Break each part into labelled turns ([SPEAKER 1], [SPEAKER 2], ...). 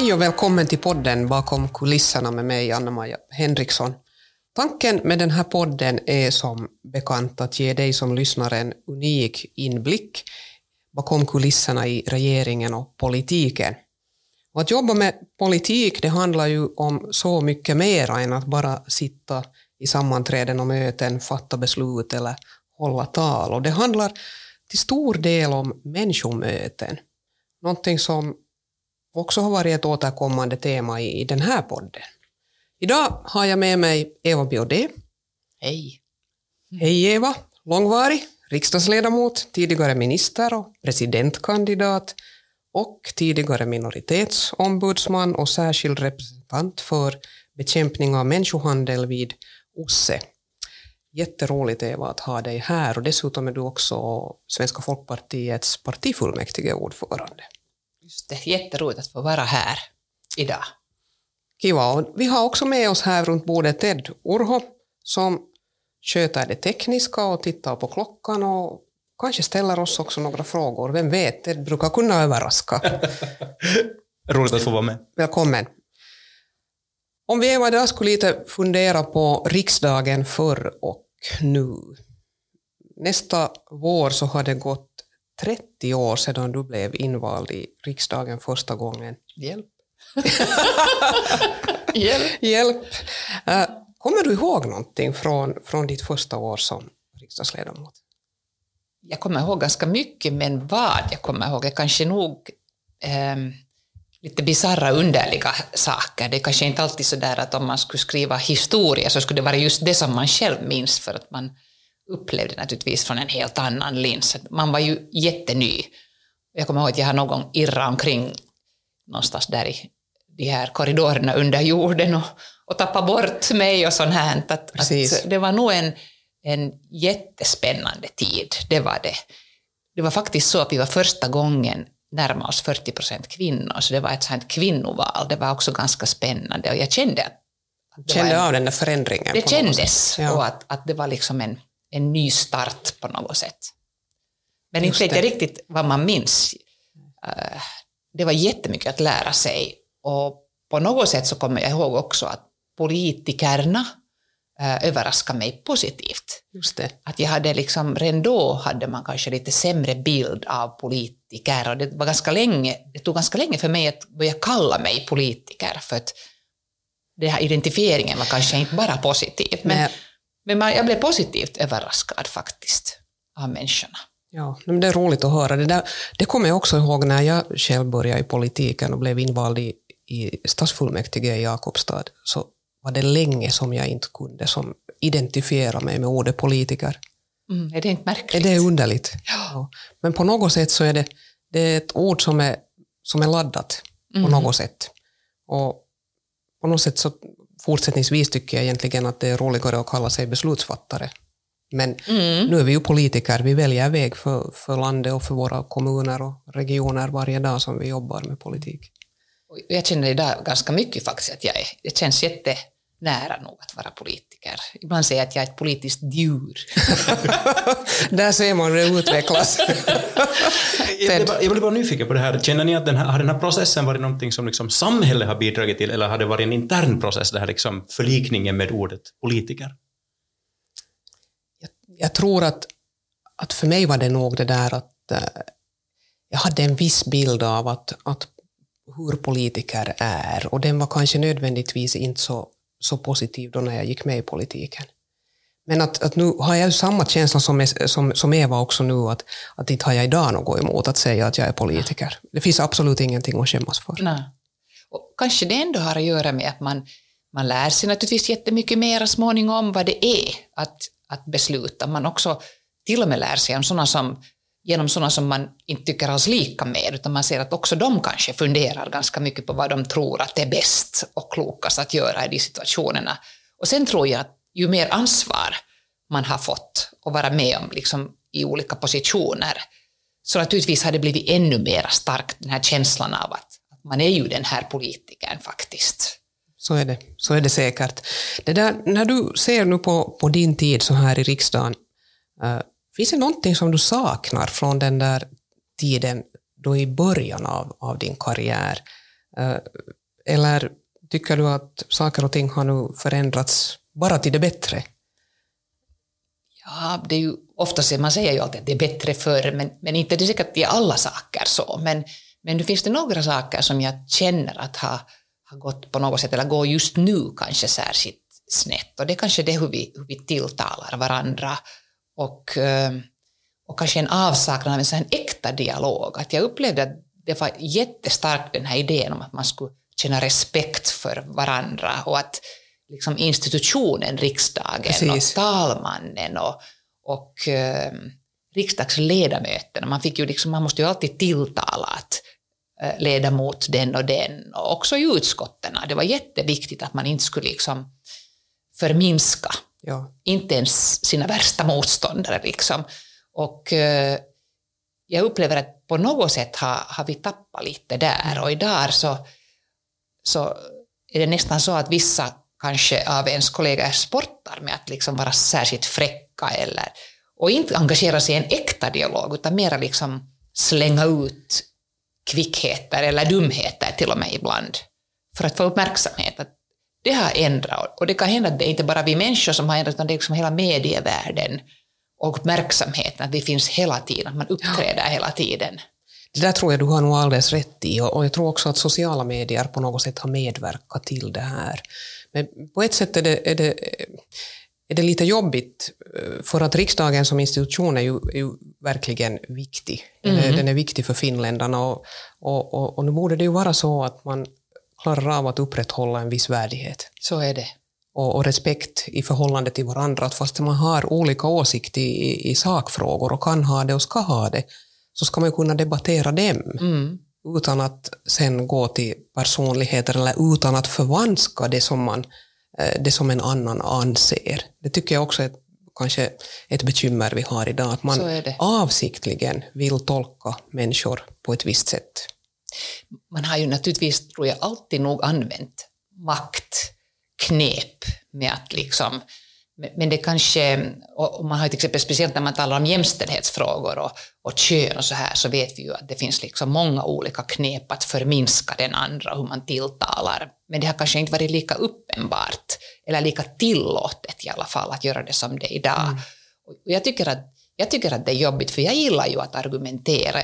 [SPEAKER 1] Hej och välkommen till podden Bakom kulisserna med mig, Anna-Maja Henriksson. Tanken med den här podden är som bekant att ge dig som lyssnar en unik inblick bakom kulisserna i regeringen och politiken. Och att jobba med politik det handlar ju om så mycket mer än att bara sitta i sammanträden och möten, fatta beslut eller hålla tal. Och det handlar till stor del om människomöten. Någonting som också har varit ett återkommande tema i, i den här podden. Idag har jag med mig Eva Biodé.
[SPEAKER 2] Hej.
[SPEAKER 1] Hej Eva, långvarig riksdagsledamot, tidigare minister och presidentkandidat och tidigare minoritetsombudsman och särskild representant för bekämpning av människohandel vid OSSE. Jätteroligt Eva att ha dig här och dessutom är du också Svenska folkpartiets partifullmäktige ordförande.
[SPEAKER 2] Just det, jätteroligt att få vara här idag.
[SPEAKER 1] Kiva. Och vi har också med oss här runt bordet Ted Urho som sköter det tekniska och tittar på klockan och kanske ställer oss också några frågor. Vem vet, Ted brukar kunna överraska.
[SPEAKER 3] Roligt att få vara med.
[SPEAKER 1] Välkommen. Om vi idag skulle lite fundera på riksdagen förr och nu. Nästa vår så har det gått 30 år sedan du blev invald i riksdagen första gången.
[SPEAKER 2] Hjälp.
[SPEAKER 1] Hjälp. Hjälp. Uh, kommer du ihåg någonting från, från ditt första år som riksdagsledamot?
[SPEAKER 2] Jag kommer ihåg ganska mycket, men vad jag kommer ihåg är kanske nog eh, lite bisarra, underliga saker. Det är kanske inte alltid så där att om man skulle skriva historia så skulle det vara just det som man själv minns, för att man upplevde naturligtvis från en helt annan lins. Man var ju jätteny. Jag kommer ihåg att jag har någon gång irrat omkring någonstans där i de här korridorerna under jorden och, och tappat bort mig och sånt här. Att, att det var nog en, en jättespännande tid, det var det. Det var faktiskt så att vi var första gången närma oss 40 procent kvinnor, så det var ett sånt val. Det var också ganska spännande och jag kände att
[SPEAKER 1] kände en, av den där förändringen?
[SPEAKER 2] Det kändes, ja. och att, att det var liksom en, en ny start på något sätt. Men inte vet jag riktigt vad man minns. Uh, det var jättemycket att lära sig och på något sätt så kommer jag ihåg också att politikerna äh, överraskade mig positivt.
[SPEAKER 1] Just det.
[SPEAKER 2] Att jag hade liksom, redan då hade man kanske lite sämre bild av politiker och det var ganska länge, det tog ganska länge för mig att börja kalla mig politiker för att den här identifieringen var kanske inte bara positiv. Men, men man, jag blev positivt överraskad faktiskt av människorna.
[SPEAKER 1] Ja, men det är roligt att höra. Det, där, det kommer jag också ihåg när jag själv började i politiken och blev invald i, i stadsfullmäktige i Jakobstad. Så var det länge som jag inte kunde som identifiera mig med ordet politiker.
[SPEAKER 2] Mm, är det inte märkligt?
[SPEAKER 1] Är det underligt?
[SPEAKER 2] Ja. ja.
[SPEAKER 1] Men på något sätt så är det, det är ett ord som är, som är laddat mm. på något sätt. Och på något sätt så fortsättningsvis tycker jag egentligen att det är roligare att kalla sig beslutsfattare men mm. nu är vi ju politiker, vi väljer väg för, för landet och för våra kommuner och regioner varje dag som vi jobbar med politik.
[SPEAKER 2] Jag känner idag ganska mycket faktiskt att jag är, det känns jättenära nog att vara politiker. Ibland säger jag att jag är ett politiskt djur.
[SPEAKER 1] Där ser man hur det utvecklas.
[SPEAKER 3] jag, bara, jag blir bara nyfiken på det här. Känner ni att den här, har den här processen varit någonting som liksom samhället har bidragit till eller har det varit en intern process, det här liksom förlikningen med ordet politiker?
[SPEAKER 1] jag tror att, att för mig var det nog det där att äh, jag hade en viss bild av att, att hur politiker är och den var kanske nödvändigtvis inte så, så positiv då när jag gick med i politiken. Men att, att nu har jag samma känsla som, som, som Eva också nu, att, att inte har jag idag något emot att säga att jag är politiker. Det finns absolut ingenting att skämmas för.
[SPEAKER 2] Nej. Och kanske det ändå har att göra med att man, man lär sig naturligtvis jättemycket mer småningom vad det är att, att besluta. Man också till och med lär sig om sådana som, genom sådana som man inte tycker alls lika med, utan man ser att också de kanske funderar ganska mycket på vad de tror att det är bäst och klokast att göra i de situationerna. Och sen tror jag att ju mer ansvar man har fått att vara med om liksom, i olika positioner, så naturligtvis har det blivit ännu mer starkt den här känslan av att, att man är ju den här politikern faktiskt.
[SPEAKER 1] Så är det, så är det säkert. Det där, när du ser nu på, på din tid så här i riksdagen, uh, finns det någonting som du saknar från den där tiden då i början av, av din karriär? Eh, eller tycker du att saker och ting har nu förändrats bara till det bättre?
[SPEAKER 2] Ja, det är ju ofta man säger ju alltid att det är bättre förr, men, men inte det är säkert i alla saker så. Men, men nu finns det några saker som jag känner att har, har gått på något sätt, eller går just nu kanske särskilt snett. Och det är kanske det hur vi, hur vi tilltalar varandra. Och, eh, och kanske en avsaknad av en sån äkta dialog. Att jag upplevde att det var jättestarkt den här idén om att man skulle känna respekt för varandra och att liksom institutionen riksdagen Precis. och talmannen och, och eh, riksdagsledamöterna, man, fick ju liksom, man måste ju alltid tilltala att eh, ledamot den och den, och också i utskotten. Det var jätteviktigt att man inte skulle liksom förminska, ja. inte ens sina värsta motståndare. Liksom. Och eh, jag upplever att på något sätt har, har vi tappat lite där, mm. och idag så, så är det nästan så att vissa kanske av ens kollegor sportar med att liksom vara särskilt fräcka eller, och inte engagera sig i en äkta dialog utan mera liksom slänga ut kvickheter eller dumheter till och med ibland för att få uppmärksamhet. Att det har ändrat och det kan hända att det är inte bara vi människor som har ändrat utan det är liksom hela medievärlden och uppmärksamheten, att vi finns hela tiden, att man uppträder hela tiden.
[SPEAKER 1] Det där tror jag du har nog alldeles rätt i och jag tror också att sociala medier på något sätt har medverkat till det här. Men på ett sätt är det, är det, är det lite jobbigt, eh, för att riksdagen som institution är ju, är ju verkligen viktig. Den är, mm. den är viktig för finländarna och, och, och, och nu borde det ju vara så att man klarar av att upprätthålla en viss värdighet.
[SPEAKER 2] Så är det.
[SPEAKER 1] Och, och respekt i förhållande till varandra, att fast man har olika åsikter i, i, sakfrågor och kan ha det och ska ha det, så ska man kunna debattera dem. Mm utan att sen gå till personligheter eller utan att förvanska det som, man, eh, det som en annan anser. Det tycker jag också är kanske ett bekymmer vi har idag, att man avsiktligen vill tolka människor på ett visst sätt.
[SPEAKER 2] Man har ju naturligtvis, tror jag, alltid nog använt maktknep med att liksom men det kanske, och man har till exempel speciellt när man talar om jämställdhetsfrågor och, och kön och så här, så vet vi ju att det finns liksom många olika knep att förminska den andra, hur man tilltalar. Men det har kanske inte varit lika uppenbart, eller lika tillåtet i alla fall, att göra det som det är idag. Mm. Och jag, tycker att, jag tycker att det är jobbigt, för jag gillar ju att argumentera.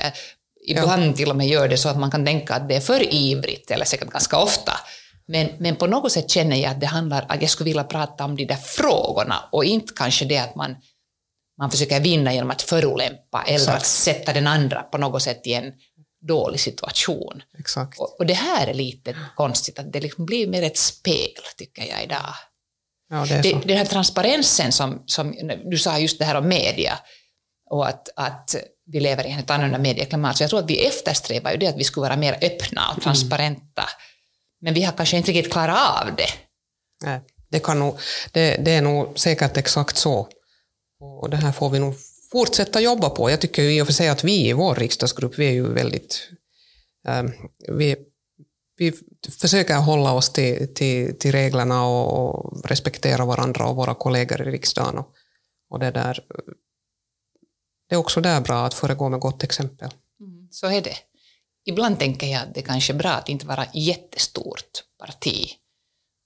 [SPEAKER 2] Ibland till och med gör det så att man kan tänka att det är för ivrigt, eller säkert ganska ofta, men, men på något sätt känner jag att det handlar att jag skulle vilja prata om de där frågorna och inte kanske det att man, man försöker vinna genom att förolämpa eller Exakt. att sätta den andra på något sätt i en dålig situation.
[SPEAKER 1] Exakt.
[SPEAKER 2] Och, och det här är lite konstigt, att det liksom blir mer ett spel, tycker jag idag.
[SPEAKER 1] Ja, det är det,
[SPEAKER 2] den här transparensen som, som du sa just det här om media och att, att vi lever i ett annorlunda medieklimat, så jag tror att vi eftersträvar ju det att vi skulle vara mer öppna och mm. transparenta. Mm men vi har kanske inte riktigt klarat av det.
[SPEAKER 1] Nej, det, kan nog, det, det är nog säkert exakt så. Och det här får vi nog fortsätta jobba på. Jag tycker ju i och för sig att vi i vår riksdagsgrupp, vi är ju väldigt... Um, vi, vi försöker hålla oss till, till, till reglerna och, och, respektera varandra och våra kollegor i riksdagen. Och, och det, där, det är också där bra att föregå med gott exempel.
[SPEAKER 2] Mm, så är det ibland tänker jag att det kanske är bra att inte vara jättestort parti.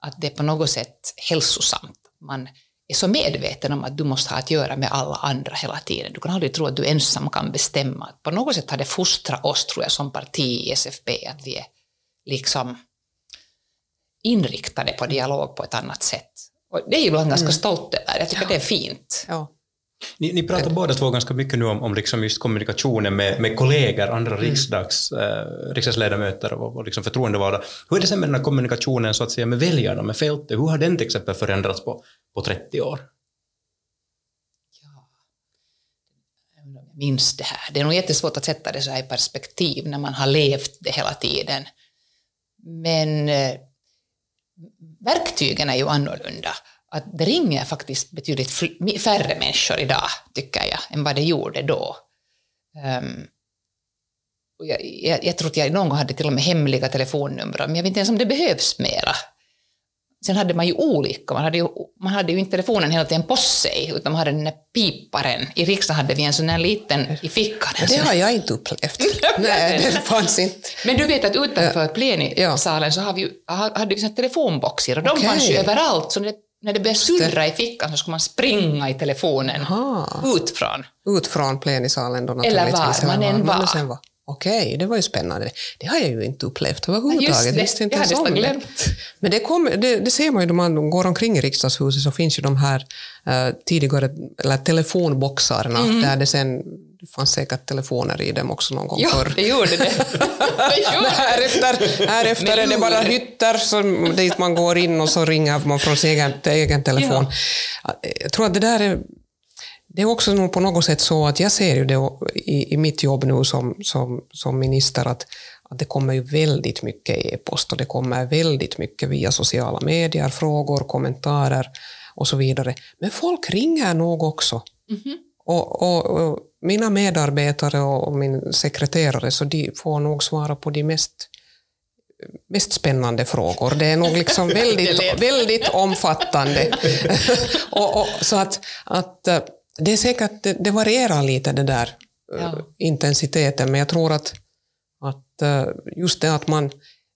[SPEAKER 2] Att det är på något sätt hälsosamt. Man är så medveten om att du måste ha att göra med alla andra hela tiden. Du kan aldrig tro att du ensam kan bestämma. På något sätt har det fostrat oss, tror jag, som parti i SFP, att vi är liksom inriktade på dialog på ett annat sätt. Och det är ju ibland ganska mm. stolt över. Jag tycker ja. det är fint.
[SPEAKER 1] Ja.
[SPEAKER 3] Ni, ni pratar båda två ganska mycket nu om, om liksom just kommunikationen med, med kollegor, andra mm. riksdags, eh, riksdagsledamöter och, och liksom förtroendevalda. Hur är det sen med den här kommunikationen så att säga, med väljarna, med fältet? Hur har den till exempel förändrats på, på 30 år?
[SPEAKER 2] Ja, jag minns det här. Det är nog jättesvårt att sätta det så här i perspektiv när man har levt det hela tiden. Men eh, verktygen är ju annorlunda att det ringer faktiskt betydligt färre människor idag, tycker jag, än vad det gjorde då. Um, jag, jag, jag, tror att jag någon gång hade till och med hemliga telefonnummer, men jag vet inte ens om det behövs mera. sen hade man ju olika. Man hade ju, man hade ju inte telefonen hela tiden på sig, utan man hade den där piparen. I riksdagen hade vi en sån här liten i fickan.
[SPEAKER 1] Det har jag inte upplevt. Nej, det fanns inte.
[SPEAKER 2] Men du vet att utanför plenisalen så har vi, hade vi telefonboxar och de
[SPEAKER 1] Okej.
[SPEAKER 2] fanns ju överallt. Så det, när det började surra i fickan så skulle man springa i telefonen
[SPEAKER 1] Aha.
[SPEAKER 2] ut från.
[SPEAKER 1] Ut från plenisalen då
[SPEAKER 2] Eller var man än var.
[SPEAKER 1] var. Okej, det var ju spännande. Det har jag ju inte upplevt överhuvudtaget.
[SPEAKER 2] Just det,
[SPEAKER 1] inte
[SPEAKER 2] jag hade
[SPEAKER 1] det.
[SPEAKER 2] glömt.
[SPEAKER 1] Men det, kom, det, det ser man ju då man går omkring i riksdagshuset så finns ju de här eh, tidigare eller telefonboxarna där det sen det fanns säkert telefoner i dem också någon gång
[SPEAKER 2] Ja,
[SPEAKER 1] förr.
[SPEAKER 2] det gjorde det. det gjorde
[SPEAKER 1] här efter, här efter är det bara hytter som, dit man går in och så ringer man från sin egen, egen telefon. Jag tror att det där är, det är också nog på något sätt så att jag ser ju det i, i mitt jobb nu som, som, som minister att, att det kommer ju väldigt mycket e-post och det kommer väldigt mycket via sociala medier, frågor, kommentarer och så vidare. Men folk ringer nog också. Och, och, och mina medarbetare och, min sekreterare så de får nog svara på de mest mest spännande frågor. Det är nog liksom väldigt, väldigt omfattande. och, och, så att, att eh, det är säkert, det, det varierar lite det där eh,
[SPEAKER 2] Ja.
[SPEAKER 1] intensiteten, men jag tror att, att eh, just det att man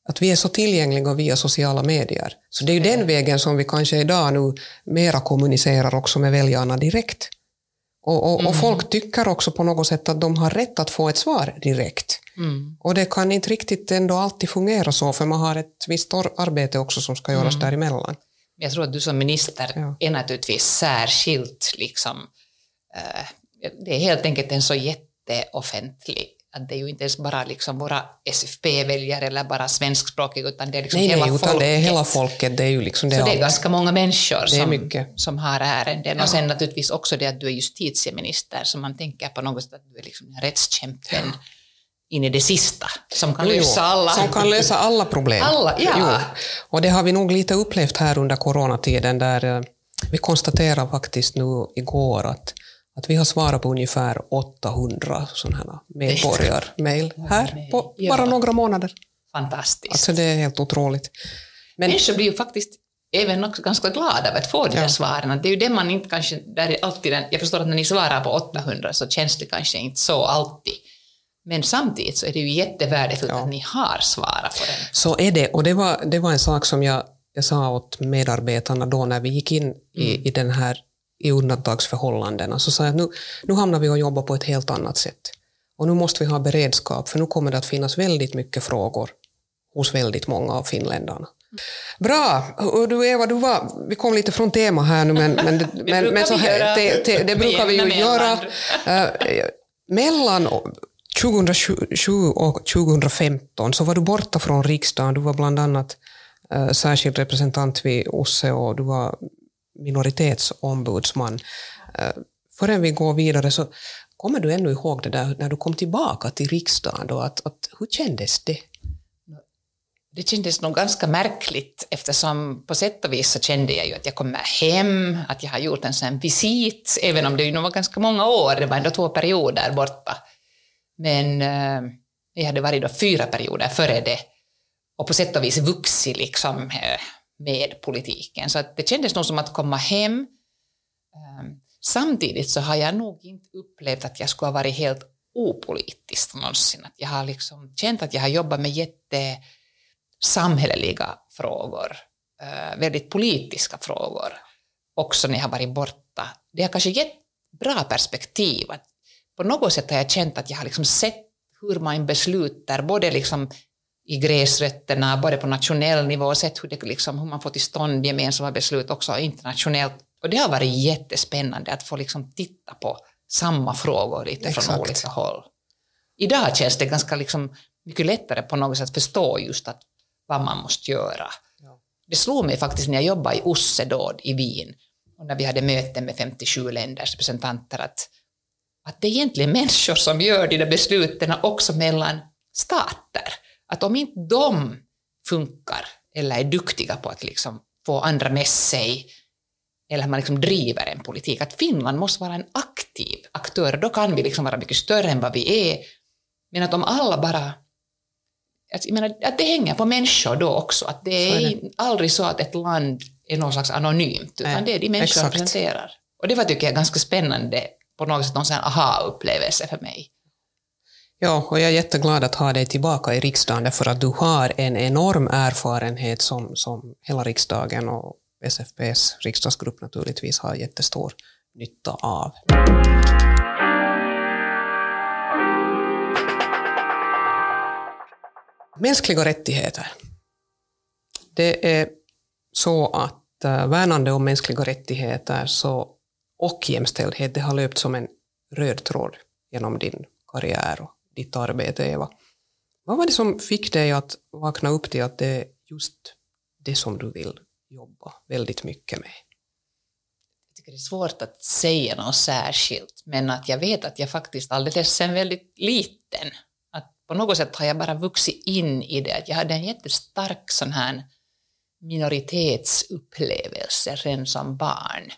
[SPEAKER 1] att vi är så tillgängliga via sociala medier. Så det är ju den vägen som vi kanske idag nu mera kommunicerar också med väljarna direkt. Och, och, och folk tycker också på något sätt att de har rätt att få ett svar direkt.
[SPEAKER 2] Mm.
[SPEAKER 1] Och det kan inte riktigt ändå alltid fungera så, för man har ett visst arbete också som ska göras däremellan.
[SPEAKER 2] Jag tror att du som minister
[SPEAKER 1] Ja.
[SPEAKER 2] är naturligtvis särskilt liksom, eh, det är helt enkelt en så jätteoffentlig att det är ju inte ens bara liksom våra SFP-väljare eller bara svenskspråkiga utan det är liksom
[SPEAKER 1] Nej,
[SPEAKER 2] hela
[SPEAKER 1] nej, utan
[SPEAKER 2] folket.
[SPEAKER 1] det är hela folket. Det är ju liksom det
[SPEAKER 2] Så det är ganska många människor som, som har ärenden. Och sen naturligtvis också det att du är justitieminister, så man tänker på något sätt att du är liksom rättskämpen in i det sista, som kan lösa alla.
[SPEAKER 1] Som kan lösa alla problem.
[SPEAKER 2] Alla, ja.
[SPEAKER 1] Jo. Och det har vi nog lite upplevt här under coronatiden, där eh, vi konstaterar faktiskt nu igår att, att vi har svarat på ungefär 800 sådana här medborgarmail här på
[SPEAKER 2] Ja.
[SPEAKER 1] bara några månader.
[SPEAKER 2] Fantastiskt.
[SPEAKER 1] Alltså det är helt otroligt. Men
[SPEAKER 2] Människor blir ju faktiskt även också ganska glada av att få de där svaren. Det är ju det man inte kanske, där är alltid den, jag förstår att när ni svarar på 800 så känns det kanske inte så alltid. Men samtidigt så är det ju jättevärdefullt att ni har svarat på den.
[SPEAKER 1] Så är det, och det var, det var en sak som jag, jag sa åt medarbetarna då när vi gick in i, i den här i undantagsförhållandena, så sa jag att nu, nu hamnar vi och jobbar på ett helt annat sätt. Och nu måste vi ha beredskap, för nu kommer det att finnas väldigt mycket frågor hos väldigt många av finländarna. Bra! Och du Eva, du var, vi kom lite från tema här nu, men, men, det- men,
[SPEAKER 2] brukar
[SPEAKER 1] men så här,
[SPEAKER 2] göra.
[SPEAKER 1] det, det, brukar vi ju göra. Eh, mellan 2007 och 2015 så var du borta från riksdagen. Du var bland annat eh, särskild representant vid OSSE och du var minoritetsombudsman. Eh, förrän vi går vidare så kommer du ännu ihåg det där när du kom tillbaka till riksdagen då, att, att hur kändes det?
[SPEAKER 2] Det kändes nog ganska märkligt eftersom på sätt och vis så kände jag ju att jag kommer hem, att jag har gjort en sån visit, även om det ju nog var ganska många år, det var ändå två perioder borta. Men eh, jag hade varit då fyra perioder före det och på sätt och vis vuxit liksom eh, med politiken. Så att det kändes nog som att komma hem. Ehm, samtidigt så har jag nog inte upplevt att jag skulle ha varit helt opolitisk någonsin. Att jag har liksom känt att jag har jobbat med jätte samhälleliga frågor, ehm, väldigt politiska frågor, också när jag har varit borta. Det har kanske gett bra perspektiv. Att på något sätt har jag känt att jag har liksom sett hur man beslutar, både liksom i gräsrötterna, både på nationell nivå, och sett hur, det liksom, hur man får till stånd gemensamma beslut också internationellt. Och det har varit jättespännande att få liksom titta på samma frågor lite från
[SPEAKER 1] Exakt.
[SPEAKER 2] olika håll. Idag känns det ganska liksom mycket lättare på något sätt att förstå just att vad man måste göra. Det slog mig faktiskt när jag jobbade i OSSE då, i Wien, och när vi hade möten med 57 länders representanter, att, att det är egentligen människor som gör de där besluten också mellan stater. Att om inte de funkar eller är duktiga på att liksom få andra med sig, eller man liksom driver en politik, att Finland måste vara en aktiv aktör, då kan vi liksom vara mycket större än vad vi är. Men att om alla bara jag menar, att det hänger på människor då också. Att det är, är det. aldrig så att ett land är någon slags anonymt, utan Nej, det är de människor som representerar. Och det var, tycker jag, ganska spännande, på något sätt någon aha-upplevelse för mig.
[SPEAKER 1] Ja, och jag är jätteglad att ha dig tillbaka i riksdagen, därför att du har en enorm erfarenhet som, som hela riksdagen och SFPs riksdagsgrupp naturligtvis har jättestor nytta av. Mänskliga rättigheter. Det är så att eh, värnande om mänskliga rättigheter så, och jämställdhet det har löpt som en röd tråd genom din karriär och ditt arbete, Eva. Vad var det som fick dig att vakna upp till att det är just det som du vill jobba väldigt mycket med?
[SPEAKER 2] Jag tycker det är svårt att säga något särskilt, men att jag vet att jag faktiskt alldeles sen väldigt liten, att på något sätt har jag bara vuxit in i det, att jag hade en jättestark sån här minoritetsupplevelse redan som barn.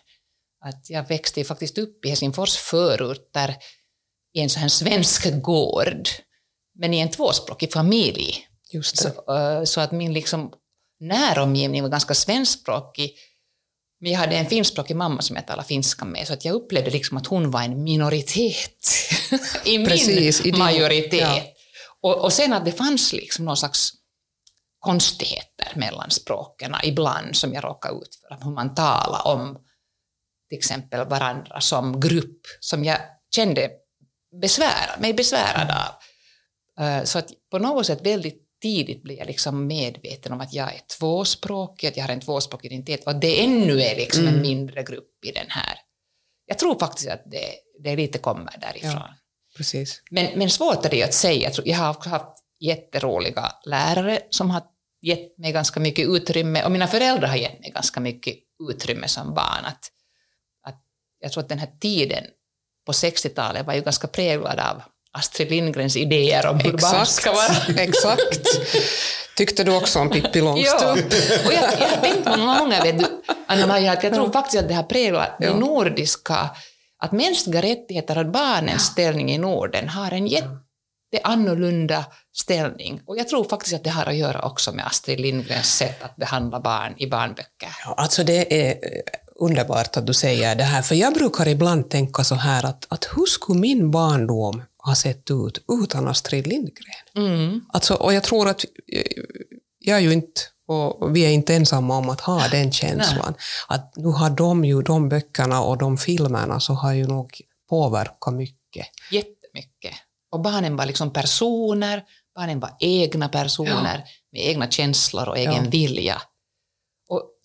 [SPEAKER 2] Att jag växte faktiskt upp i Helsingfors förorter i en sån här svensk gård, men i en tvåspråkig familj. Så, uh, så, att min liksom näromgivning var ganska svenskspråkig. Men jag hade en finskspråkig mamma som jag talade finska med, så att jag upplevde liksom att hon var en minoritet i Precis, min i majoritet. Ja. Och, och sen att det fanns liksom någon slags konstigheter mellan språken ibland som jag råkade ut för, hur man talar om till exempel varandra som grupp, som jag kände besvära, mig besvärad av. Eh, så att på något sätt väldigt tidigt blev jag liksom medveten om att jag är tvåspråkig, att jag har en tvåspråkig identitet och att det ännu är liksom mm. en mindre grupp i den här. Jag tror faktiskt att det, det lite kommer därifrån. Ja,
[SPEAKER 1] precis.
[SPEAKER 2] Men, men svårt är det att säga. Jag har haft jätteroliga lärare som har gett mig ganska mycket utrymme och mina föräldrar har gett mig ganska mycket utrymme som barn. Att, att jag tror att den här tiden på 60-talet var ju ganska präglad av Astrid Lindgrens idéer om hur barn ska vara.
[SPEAKER 1] exakt. Tyckte du också om Pippi Långstrump?
[SPEAKER 2] ja, och jag, har tänkt många gånger, vet du, Anna-Maja, att jag tror faktiskt att det har präglat ja. det nordiska, att mänskliga rättigheter och barnens ställning i Norden har en jätteannorlunda ställning. Och jag tror faktiskt att det har att göra också med Astrid Lindgrens sätt att behandla barn i barnböcker.
[SPEAKER 1] Ja, alltså det är underbart att du säger det här, för jag brukar ibland tänka så här att, att hur skulle min barndom ha sett ut utan Astrid Lindgren? Mm. Alltså, och jag tror att jag är ju inte och vi är inte ensamma om att ha den känslan. Nej. Att nu har de ju, de böckerna och de filmerna så har ju nog påverkat mycket.
[SPEAKER 2] Jättemycket. Och barnen var liksom personer, barnen var egna personer ja. med egna känslor och egen ja. vilja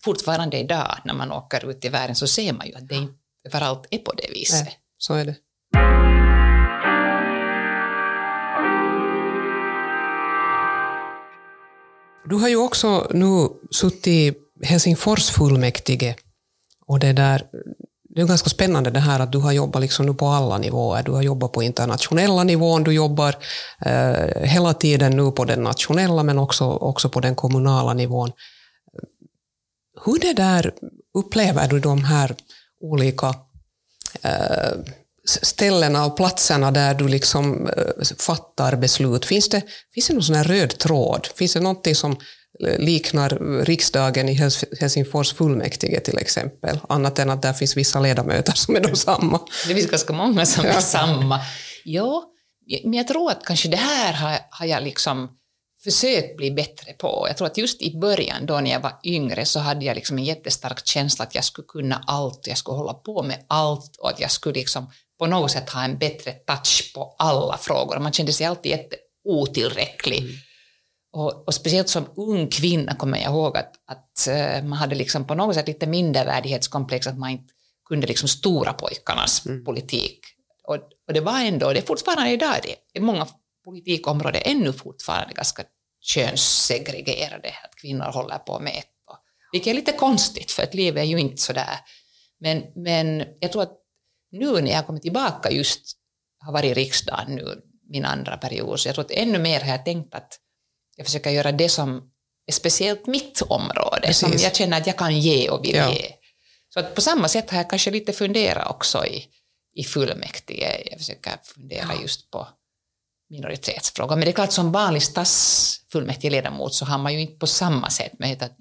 [SPEAKER 2] fortfarande idag när man åker ut i världen så ser man ju att det inte överallt är på det viset. Nej,
[SPEAKER 1] så är det. Du har ju också nu suttit i Helsingfors fullmäktige och det där det är ganska spännande det här att du har jobbat liksom nu på alla nivåer. Du har jobbat på internationella nivån, du jobbar eh, hela tiden nu på den nationella men också, också på den kommunala nivån. Hur det där upplever du de här olika äh, ställena och platserna där du liksom äh, fattar beslut? Finns det, finns det någon sån röd tråd? Finns det någonting som liknar riksdagen i Helsingfors fullmäktige till exempel, annat än att där finns vissa ledamöter som är de samma?
[SPEAKER 2] Det finns ganska många som är samma. Ja, men jag tror att kanske det här har, har jag liksom försökt bli bättre på. Jag tror att just i början, då när jag var yngre, så hade jag liksom en jättestark känsla att jag skulle kunna allt, jag skulle hålla på med allt och att jag skulle liksom på något sätt ha en bättre touch på alla frågor. Man kände sig alltid jätteotillräcklig. Mm. Och, och, speciellt som ung kvinna kommer jag ihåg att, att uh, man hade liksom på något sätt lite mindervärdighetskomplex, att man inte kunde liksom stora pojkarnas mm. politik. Och, och, det var ändå, det är fortfarande idag, det är många politikområden ännu fortfarande ganska könssegregerade, att kvinnor håller på med ett. Vilket är lite konstigt, för att livet är ju inte sådär. Men, men jag tror att nu när jag kommer tillbaka just, har varit i riksdagen nu, min andra period, så jag tror att ännu mer har jag tänkt att jag försöker göra det som är speciellt mitt område, Precis. som jag känner att jag kan ge och vill ja. ge. Så att på samma sätt har jag kanske lite funderat också i, i fullmäktige. Jag försöker fundera ja. just på minoritetsfrågor. Men det är klart, som vanlig stadsfullmäktigeledamot så har man ju inte på samma sätt möjlighet att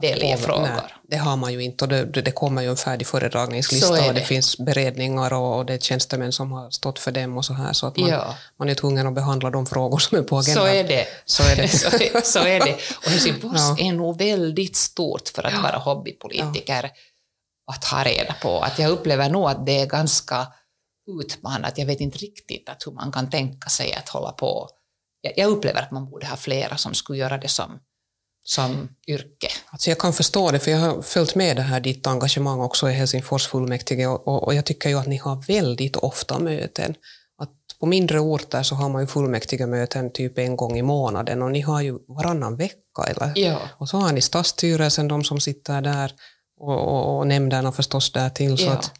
[SPEAKER 2] välja frågor. Nej,
[SPEAKER 1] det har man ju inte och det, det kommer ju en färdig föredragningslista och det finns beredningar och, och det är tjänstemän som har stått för dem och så här så att man, ja. man är tvungen att behandla de frågor som är på agendan.
[SPEAKER 2] Så är det. Så är det. så, är, så är det. Och Helsingfors ja. är nog väldigt stort för att ja. vara hobbypolitiker att ha reda på. Att jag upplever nog att det är ganska utmanat. Jag vet inte riktigt att hur man kan tänka sig att hålla på. Jag upplever att man borde ha flera som skulle göra det som som yrke?
[SPEAKER 1] Alltså jag kan förstå det, för jag har följt med det här ditt engagemang också i Helsingfors fullmäktige och, och, jag tycker ju att ni har väldigt ofta möten. Att på mindre orter så har man ju fullmäktigemöten typ en gång i månaden och ni har ju varannan vecka. Eller?
[SPEAKER 2] Ja.
[SPEAKER 1] Och så har ni stadsstyrelsen, de som sitter där och, och, och nämnderna förstås där till. Så ja. att,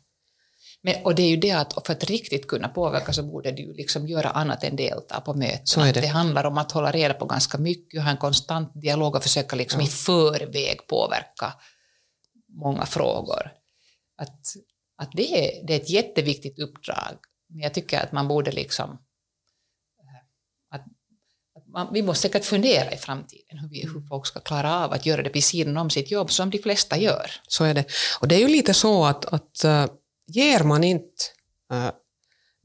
[SPEAKER 2] men, och det är ju det att för att riktigt kunna påverka så borde du liksom göra annat än delta på möten.
[SPEAKER 1] Det.
[SPEAKER 2] det handlar om att hålla reda på ganska mycket, ha en konstant dialog och försöka liksom ja. i förväg påverka många frågor. Att, att det, är, det är ett jätteviktigt uppdrag, men jag tycker att man borde liksom eh, vi måste säkert fundera i framtiden hur, vi, hur folk ska klara av att göra det vid sidan om sitt jobb som de flesta gör.
[SPEAKER 1] Så är det. Och det är ju lite så att, att eh, ger man inte äh,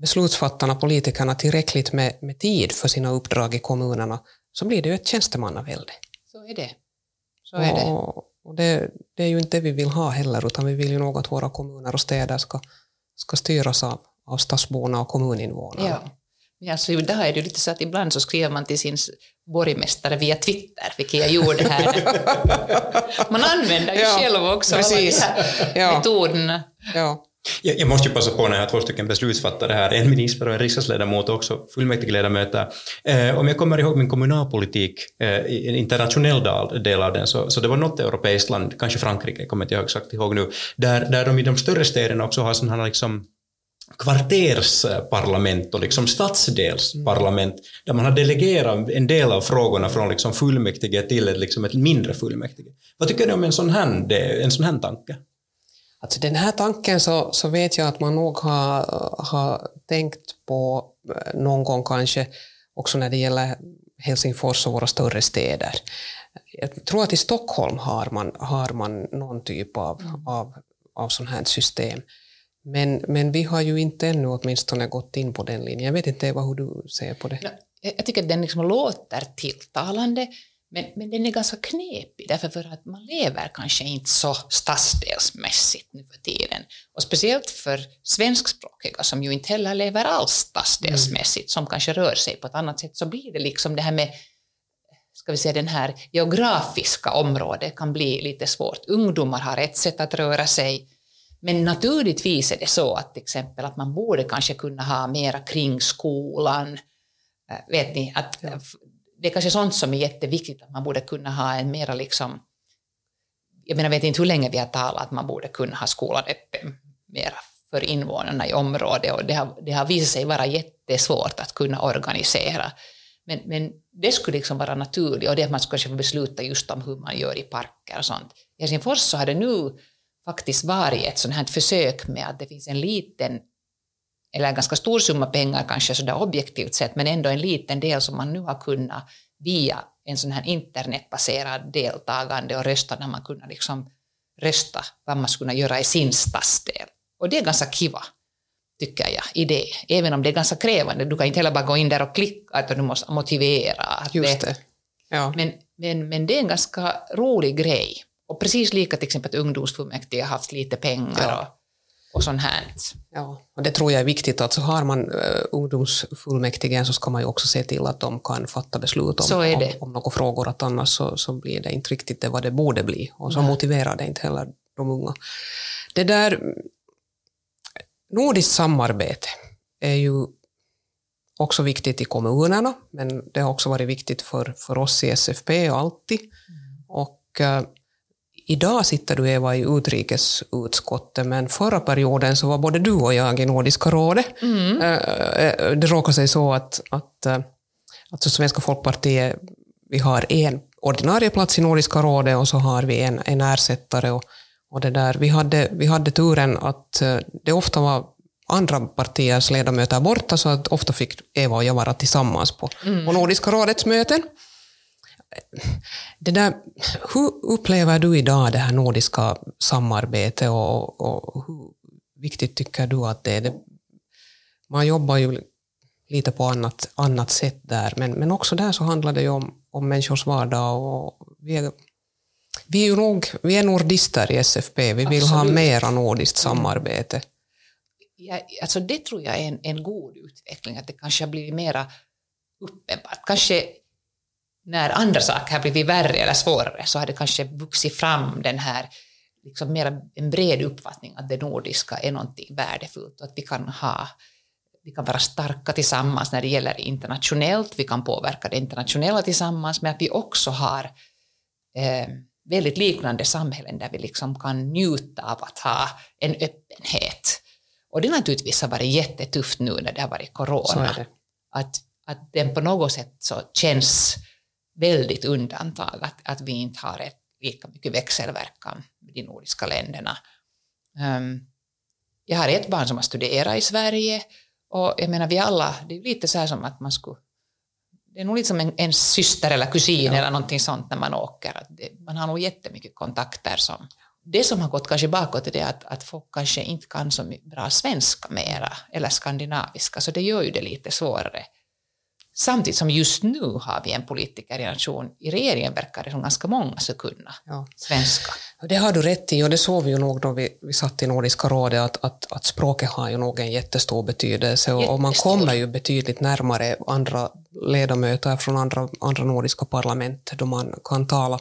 [SPEAKER 1] beslutsfattarna, politikerna, tillräckligt med, med tid för sina uppdrag i kommunerna så blir det ju ett tjänstemannavälde.
[SPEAKER 2] Så är det. Så är det.
[SPEAKER 1] Och det, det, är ju inte det vi vill ha heller, utan vi vill ju nog att våra kommuner och städer ska, ska styras av, av stadsborna och kommuninvånarna.
[SPEAKER 2] Ja. Ja, så idag är det lite så att ibland så skriver man till sin borgmästare via Twitter, vilket jag gjorde här. man använder ju ja, själv också precis. alla de här ja. metoderna.
[SPEAKER 1] Ja.
[SPEAKER 3] Jag, jag måste ju passa på när jag har två stycken beslutsfattare här, en minister och en riksdagsledamot och också fullmäktigeledamöter. Eh, om jag kommer ihåg min kommunalpolitik, eh, i en internationell del, del av den, så, så det var något europeiskt land, kanske Frankrike, kommer inte jag exakt ihåg nu, där, där de i de större städerna också har sådana liksom kvartersparlament och liksom stadsdelsparlament där man har delegerat en del av frågorna från liksom fullmäktige till ett, liksom ett mindre fullmäktige. Vad tycker du om en sån här, en sån här tanke?
[SPEAKER 1] Alltså den här tanken så, så vet jag att man nog har, har tänkt på eh, någon gång kanske också när det gäller Helsingfors och våra större städer. Jag tror att i Stockholm har man, har man någon typ av, mm. av, av sånt här system. Men, men vi har ju inte ännu åtminstone gått in på den linjen. Jag vet inte Eva hur du ser på det.
[SPEAKER 2] Jag tycker att den liksom låter tilltalande. Men, men den är ganska knepig, därför för att man lever kanske inte så stadsdelsmässigt nu för tiden. Och speciellt för svenskspråkiga som ju inte heller lever alls stadsdelsmässigt, mm. som kanske rör sig på ett annat sätt, så blir det liksom det här med ska vi säga, den här geografiska området kan bli lite svårt. Ungdomar har ett sätt att röra sig, men naturligtvis är det så att till exempel att man borde kanske kunna ha mera kring skolan, äh, vet ni, att ja det är kanske sånt som är jätteviktigt, att man borde kunna ha en mera liksom, jag menar, vet inte hur länge vi har talat att man borde kunna ha skolan öppen mera för invånarna i området och det har, det har visat sig vara jättesvårt att kunna organisera. Men, men det skulle liksom vara naturligt och det att man skulle få besluta just om hur man gör i parker och sånt. I Helsingfors så har det nu faktiskt varit ett sånt här försök med att det finns en liten eller en ganska stor summa pengar kanske sådär objektivt sett, men ändå en liten del som man nu har kunnat via en sån här internetbaserad deltagande och rösta när man kunnat liksom rösta vad man skulle kunna göra i sin stadsdel. Och det är ganska kiva, tycker jag, idé. Även om det är ganska krävande. Du kan inte heller bara gå in där och klicka, utan du måste motivera.
[SPEAKER 1] Just det. Ja.
[SPEAKER 2] Men, men, men det är en ganska rolig grej. Och precis lika till exempel att ungdomsfullmäktige har haft lite pengar. Ja. Och, sånt här.
[SPEAKER 1] Ja, och det tror jag är viktigt. Att så har man uh, ungdomsfullmäktige så ska man ju också se till att de kan fatta beslut om, om, om några frågor, att annars så, så blir det inte riktigt det vad det borde bli. Och så Nej. motiverar det inte heller de unga. Det där nordiskt samarbete är ju också viktigt i kommunerna, men det har också varit viktigt för, för oss i SFP alltid. Mm. Och uh, Idag sitter du, Eva, i utrikesutskottet, men förra perioden så var både du och jag i Nordiska rådet. Mm. Eh, eh, det råkar sig så att, att alltså Svenska folkpartiet, vi har en ordinarie plats i Nordiska rådet och så har vi en, en ersättare. Och, och det där. Vi, hade, vi hade turen att det ofta var andra partiers ledamöter borta, så att ofta fick Eva och jag vara tillsammans på, mm. på Nordiska rådets möten. Det där, hur upplever du idag det här nordiska samarbetet och, och hur viktigt tycker du att det är? Man jobbar ju lite på annat, annat sätt där, men, men också där så handlar det ju om, om människors vardag och vi är, vi är, ju nog, vi är nordister i SFP, vi vill Absolut. ha mera nordiskt samarbete.
[SPEAKER 2] Ja, alltså det tror jag är en, en god utveckling, att det kanske har blivit mera uppenbart. Kanske när andra saker har blivit värre eller svårare så har det kanske vuxit fram den här liksom mera en bred uppfattning att det nordiska är någonting värdefullt och att vi kan ha vi kan vara starka tillsammans när det gäller internationellt, vi kan påverka det internationella tillsammans, men att vi också har eh, väldigt liknande samhällen där vi liksom kan njuta av att ha en öppenhet. Och det naturligtvis har varit jättetufft nu när det har varit corona. Att, att den på något sätt så känns väldigt undantag, att, att vi inte har ett lika mycket växelverkan med de nordiska länderna. Um, jag har ett barn som har studerat i Sverige och jag menar vi alla, det är lite så här som att man skulle det är nog lite som en, en syster eller kusin ja. eller någonting sånt när man åker. Det, man har nog jättemycket kontakter som... Det som har gått kanske bakåt är det att, att folk kanske inte kan så bra svenska mera, eller skandinaviska, så det gör ju det lite svårare. Samtidigt som just nu har vi en politikergeneration, i regeringen verkar det som ganska många ska kunna ja. svenska.
[SPEAKER 1] Det har du rätt i och det såg vi ju nog då vi, vi satt i Nordiska rådet att, att, att språket har ju nog en jättestor betydelse och, och man kommer ju betydligt närmare andra ledamöter från andra, andra nordiska parlament då man kan tala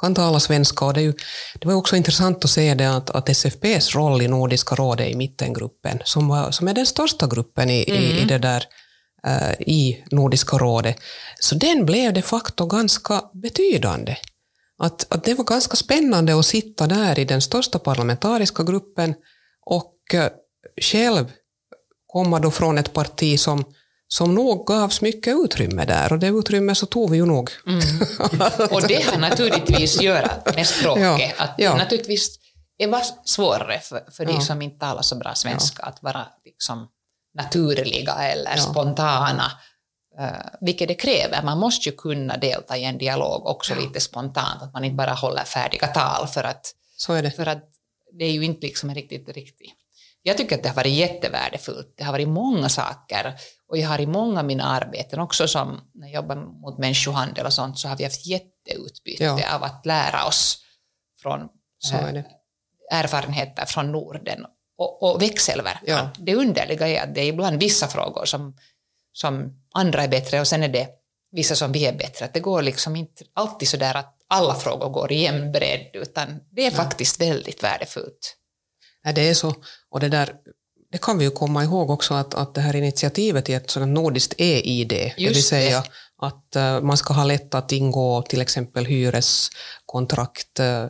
[SPEAKER 1] kan tala svenska. Och det, är ju, det var också intressant att se det att, att SFPs roll i Nordiska rådet i mittengruppen, som, var, som är den största gruppen i, mm. i, i mm. det där i Nordiska rådet. Så den blev de facto ganska betydande. Att, att det var ganska spännande att sitta där i den största parlamentariska gruppen och uh, själv komma då från ett parti som, som nog gavs mycket utrymme där och det utrymme så tog vi ju nog. Mm.
[SPEAKER 2] Och det har naturligtvis att göra med språket. Ja, att ja. naturligtvis det var svårare för, för ja. de som inte talar så bra svenska att vara liksom naturliga eller ja. spontana, uh, vilket det kräver. Man måste ju kunna delta i en dialog också ja. lite spontant, att man inte bara håller färdiga tal för att,
[SPEAKER 1] det.
[SPEAKER 2] För att det är ju inte liksom riktigt riktigt. Jag tycker att det har varit jättevärdefullt. Det har varit många saker och jag har i många av mina arbeten också som när jag jobbar mot människohandel och sånt så har vi haft jätteutbyte ja. av att lära oss från äh, erfarenheter från Norden och, och växelverkan. Ja. Det underliga är att det är ibland vissa frågor som, som andra är bättre och sen är det vissa som vi är bättre. Att det går liksom inte alltid så där att alla frågor går i jämn bredd, utan det är ja. faktiskt väldigt värdefullt.
[SPEAKER 1] Ja, det är så. Och det där det kan vi ju komma ihåg också att, att det här initiativet i ett sådant nordiskt e-id, det vill säga det. att uh, man ska ha lätt att ingå till exempel hyreskontrakt, uh,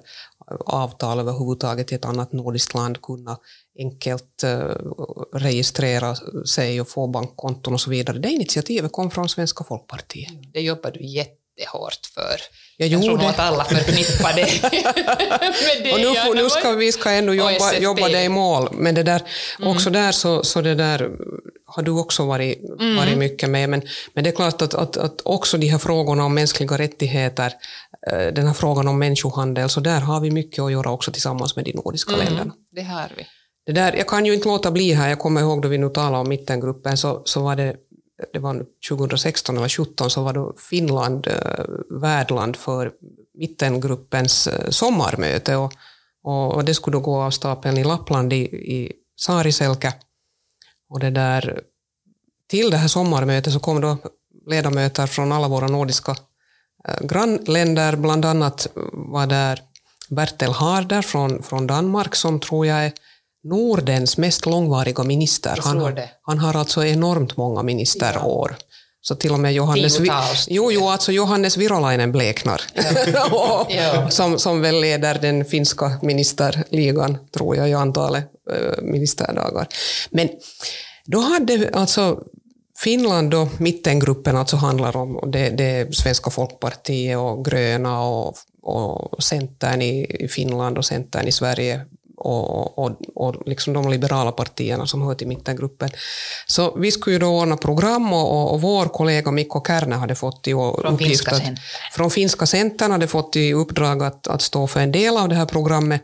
[SPEAKER 1] avtal överhuvudtaget i ett annat nordiskt land, kunna enkelt uh, registrera sig och få bankkonton och så vidare. Det initiativet kom från Svenska folkpartiet.
[SPEAKER 2] Det jobbar du jättehårt för. Jag, jag tror nog att alla förknippar det
[SPEAKER 1] med det. Och nu, nu ska vi ska ändå jobba, jobba det i mål, men det där, mm. också där så, så det där har du också varit, mm. varit mycket med. Men, men det är klart att, att, att också de här frågorna om mänskliga rättigheter, eh, den här frågan om människohandel, så där har vi mycket att göra också tillsammans med de nordiska mm. länderna.
[SPEAKER 2] Det har vi.
[SPEAKER 1] Det där, jag kan ju inte låta bli här, jag kommer ihåg då vi nu talade om mittengruppen, så, så var det, det var 2016 eller 2017, så var då Finland eh, värdland för mittengruppens eh, sommarmöte och, och, och, det skulle då gå av stapeln i Lappland i, i Saariselkä. Och det där, till det här sommarmötet så kom då ledamöter från alla våra nordiska eh, grannländer, bland annat var där Bertel Harder från, från Danmark som tror jag är Nordens mest långvariga minister. Han, han, har alltså enormt många ministerår. Ja. Så till och med Johannes, jo, jo, alltså Johannes Virolainen bleknar. Ja. ja. som, som väl leder den finska ministerligan, tror jag, i antalet äh, ministerdagar. Men då hade alltså Finland och mittengruppen alltså handlar om det, det Svenska folkpartiet och gröna och, och Centern i Finland och Centern i Sverige och, och, och liksom de liberala partierna som hör till mittengruppen. Så vi skulle ju då ordna program och, och vår kollega Mikko Kärne hade fått i
[SPEAKER 2] från
[SPEAKER 1] uppgift
[SPEAKER 2] finska
[SPEAKER 1] att, från finska centern hade fått i uppdrag att, att stå för en del av det här programmet.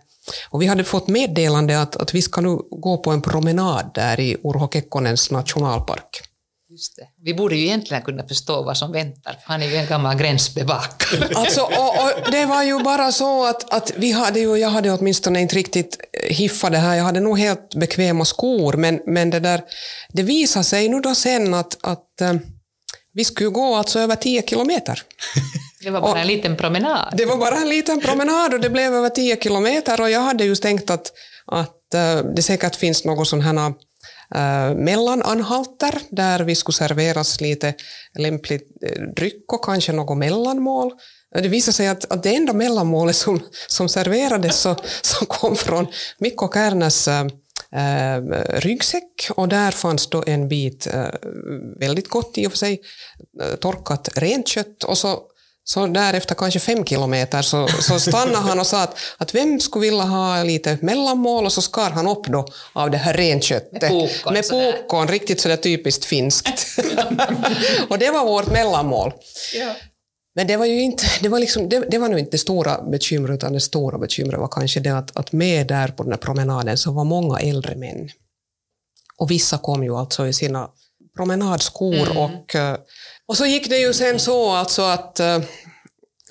[SPEAKER 1] Och vi hade fått meddelande att, att vi ska nu gå på en promenad där i Urho Kekkonens nationalpark.
[SPEAKER 2] Just det. Vi borde ju egentligen kunna förstå vad som väntar, han är ju en gammal gränsbevakare.
[SPEAKER 1] Alltså, och, och det var ju bara så att, att vi hade ju, jag hade åtminstone inte riktigt hiffat det här, jag hade nog helt bekväma skor, men, men det där, det visade sig nu då sen att, att äh, vi skulle gå alltså över 10 kilometer.
[SPEAKER 2] Det var bara och, en liten promenad.
[SPEAKER 1] Det var bara en liten promenad och det blev över 10 kilometer och jag hade just tänkt att, att äh, det säkert finns något sån här Äh, mellananhalter där vi skulle serveras lite lämplig äh, dryck och kanske något mellanmål. Äh, det visade sig att, att det enda mellanmålet som, som serverades så, som kom från Mikko Kärnäs äh, ryggsäck och där fanns då en bit äh, väldigt gott i och för sig torkat torkat renkött och så så därefter kanske fem kilometer så, så stannade han och sa att, att vem skulle vilja ha lite mellanmål och så skar han upp då av det här renköttet.
[SPEAKER 2] Med pokon.
[SPEAKER 1] Med pokon riktigt sådär typiskt finskt. och det var vårt mellanmål. Ja. Men det var ju inte, det var, liksom, det, det var nog inte det stora bekymret, utan det stora bekymret var kanske det att, att med där på den här promenaden så var många äldre män. Och vissa kom ju alltså i sina promenadskor mm. och eh, och så gick det ju sen så alltså att äh,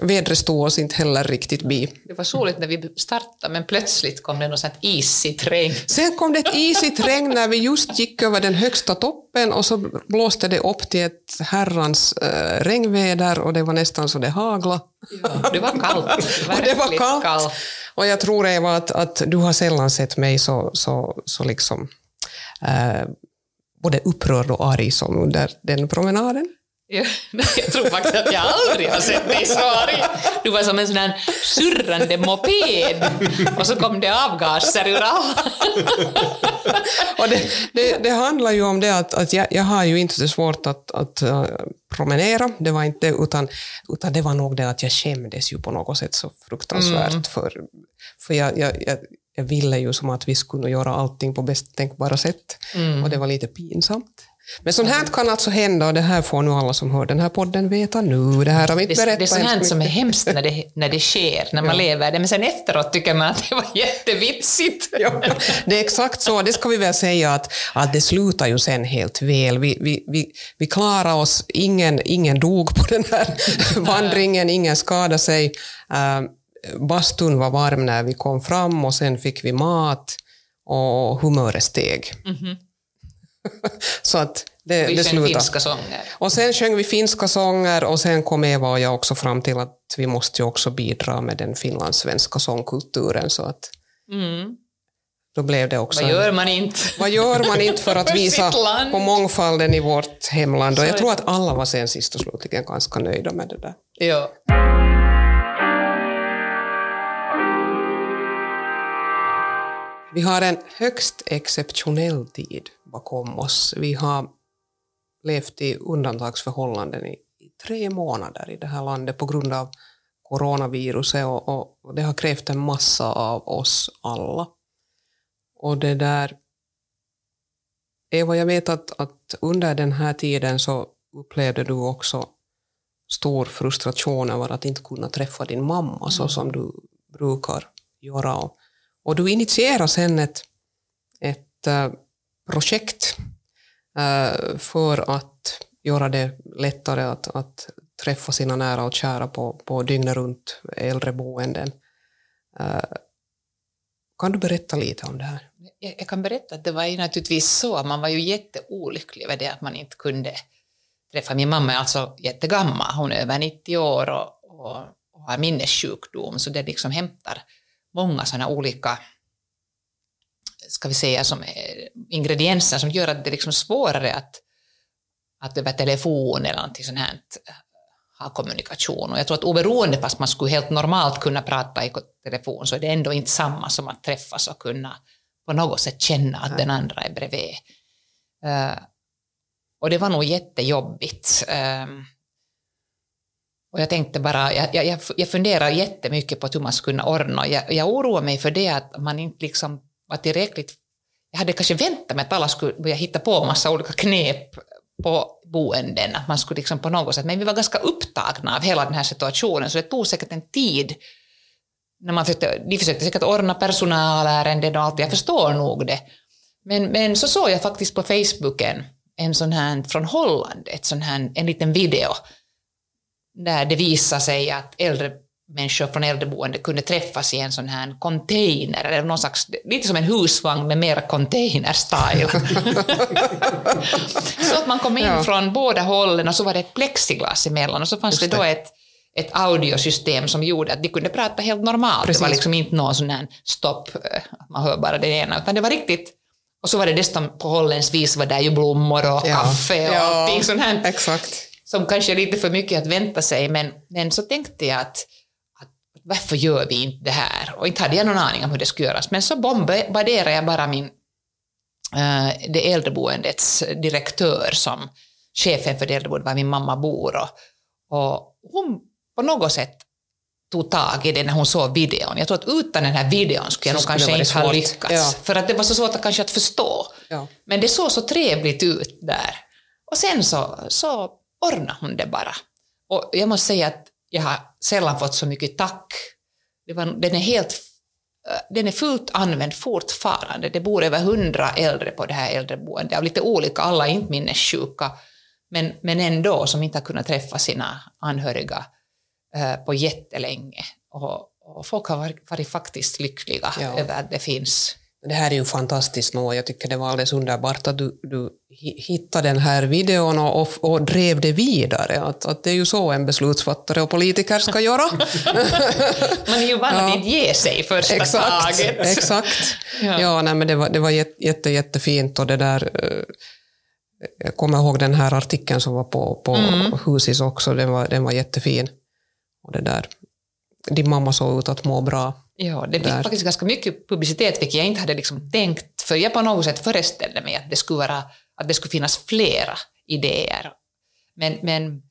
[SPEAKER 1] vädret stod oss inte heller riktigt bi.
[SPEAKER 2] Det var soligt när vi startade, men plötsligt kom det något sånt isigt regn.
[SPEAKER 1] Sen kom det ett isigt regn när vi just gick över den högsta toppen och så blåste det upp till ett herrans äh, regnväder och det var nästan så det haglade.
[SPEAKER 2] Ja, det var kallt.
[SPEAKER 1] och det var kallt. kallt. Och jag tror Eva att, att du har sällan sett mig så, så, så liksom äh, både upprörd och arg som under den promenaden.
[SPEAKER 2] Ja, jag tror faktiskt att jag aldrig har sett dig så arg. Du var som en sån här surrande moped och så kom det avgaser ur alla.
[SPEAKER 1] och det, det, det, handlar ju om det att, att jag, jag har ju inte så svårt att, att uh, promenera, det var inte utan, utan det var nog det att jag skämdes ju på något sätt så fruktansvärt mm. för, för jag, jag, jag, jag ville ju som att vi skulle göra allting på bästa tänkbara sätt mm. och det var lite pinsamt. Men sånt här kan alltså hända och det här får nu alla som hör den här podden veta nu. Det här har vi inte berättat
[SPEAKER 2] Det, är sånt här som är hemskt när det, när det sker, när man ja. lever det, men sen efteråt tycker man att det var jättevitsigt.
[SPEAKER 1] Ja, det är exakt så, det ska vi väl säga att, att det slutar ju sen helt väl. Vi, vi, vi, vi klarade oss, ingen, ingen dog på den här vandringen, ingen skadade sig. Uh, bastun var varm när vi kom fram och sen fick vi mat och humöret steg. Mm -hmm. så att det,
[SPEAKER 2] vi
[SPEAKER 1] det
[SPEAKER 2] sjöng finska sånger.
[SPEAKER 1] Och sen sjöng vi finska sånger och sen kom Eva och jag också fram till att vi måste ju också bidra med den finlandssvenska sångkulturen. Så att mm. Då blev det också...
[SPEAKER 2] Vad gör man inte?
[SPEAKER 1] Vad gör man inte för att visa på mångfalden i vårt hemland? Och jag tror att alla var sen sist och slutligen ganska nöjda med det där.
[SPEAKER 2] Ja.
[SPEAKER 1] Vi har en högst exceptionell tid bakom oss. Vi har levt i undantagsförhållanden i, i tre månader i det här landet på grund av coronaviruset och, och, och, det har krävt en massa av oss alla. Och det där... Eva, jag vet att, att under den här tiden så upplevde du också stor frustration över att inte kunna träffa din mamma mm. så som du brukar göra. Och, och du initierade sen ett, ett uh, projekt eh, för att göra det lättare att, att träffa sina nära och kära på, på dygnet runt äldreboenden. Eh, kan du berätta lite om det här?
[SPEAKER 2] Jag, jag kan berätta att det var ju naturligtvis så, man var ju jätteolycklig över det att man inte kunde träffa min mamma är alltså jättegammal, hon är över 90 år och, och, och har minnessjukdom, så det liksom hämtar många sådana olika ska vi säga, som ingredienser som gör att det är liksom svårare att, att över telefon eller någonting sånt här ha kommunikation. Och jag tror att oberoende fast man skulle helt normalt kunna prata i telefon så är det ändå inte samma som att träffas och kunna på något sätt känna att den andra är bredvid. Uh, och det var nog jättejobbigt. Uh, Och jag tänkte bara, jag, jag, jag funderar jättemycket på hur man skulle kunna ordna. Jag, jag oroar mig för det att man inte liksom var tillräckligt... Jag hade kanske väntat mig att alla skulle börja hitta på massa olika knep på boenden, att man skulle liksom på något sätt, men vi var ganska upptagna av hela den här situationen, så det tog säkert en tid när man försökte, de försökte säkert ordna personalärenden och allt, jag förstår nog det. Men, men så såg jag faktiskt på Facebook en, en sån här från Holland, ett sån här, en liten video där det visade sig att äldre människor från äldreboende kunde träffas i en sån här container, eller någon slags, lite som en husvagn med mer container-style. så att man kom in ja. från båda hållen och så var det ett plexiglas emellan och så fanns det. det då ett, ett audiosystem som gjorde att de kunde prata helt normalt. Precis. Det var liksom inte någon sån här stopp, eh, man hör bara det ena, utan det var riktigt och så var det dessutom på holländsk vis var det ju blommor och ja. kaffe och ja, allting sånt här.
[SPEAKER 1] Exakt.
[SPEAKER 2] Som kanske är lite för mycket att vänta sig, men, men så tänkte jag att varför gör vi inte det här? Och inte hade jag någon aning om hur det skulle göras, men så bombarderade jag bara min, äh, det äldreboendets direktör som chefen för det äldreboendet var min mamma bor och, och hon på något sätt tog tag i det när hon såg videon. Jag tror att utan den här videon skulle jag nog kanske inte ha lyckats. Ja. För att det var så svårt att kanske att förstå. Ja. Men det såg så trevligt ut där. Och sen så, så ordnade hon det bara. Och jag måste säga att jag har sällan fått så mycket tack. Det var, den är helt den är fullt använd fortfarande. Det bor över hundra äldre på det här äldreboendet, av lite olika, alla är inte minnessjuka, men, men ändå som inte har kunnat träffa sina anhöriga Eh, på jättelänge. Och, och folk har varit, varit faktiskt lyckliga ja. över att det finns.
[SPEAKER 1] Det här är ju fantastiskt nå. Jag tycker det var alldeles underbart att du, du hittade den här videon och, och, och, drev det vidare. Att, att det är ju så en beslutsfattare och politiker ska göra.
[SPEAKER 2] Man är ju van att inte ge sig första
[SPEAKER 1] exakt,
[SPEAKER 2] taget.
[SPEAKER 1] Exakt. ja, ja nej, men det var, det var jätte, jättefint och det där eh, jag kommer ihåg den här artikeln som var på, på mm. Husis också, den var, den var jättefin. Och det där. Din mamma såg ut att må bra.
[SPEAKER 2] Ja, det där. faktiskt ganska mycket publicitet, vilket jag inte hade liksom tänkt, för jag på något sätt föreställde mig att det skulle, vara, att det skulle finnas flera idéer. Men, men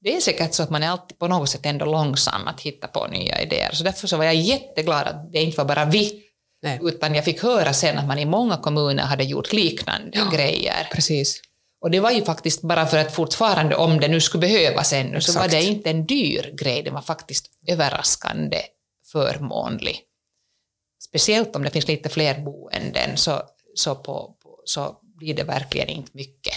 [SPEAKER 2] det är säkert så att man är alltid på något sätt ändå långsam att hitta på nya idéer. Så därför så var jag jätteglad att det inte var bara vi, Nej. utan jag fick höra sen att man i många kommuner hade gjort liknande ja, grejer.
[SPEAKER 1] Precis.
[SPEAKER 2] Och det var ju faktiskt bara för att fortfarande, om det nu skulle behövas ännu, Exakt. så var det inte en dyr grej, det var faktiskt överraskande förmånlig. Speciellt om det finns lite fler boenden så, så, på, på, så blir det verkligen inte mycket.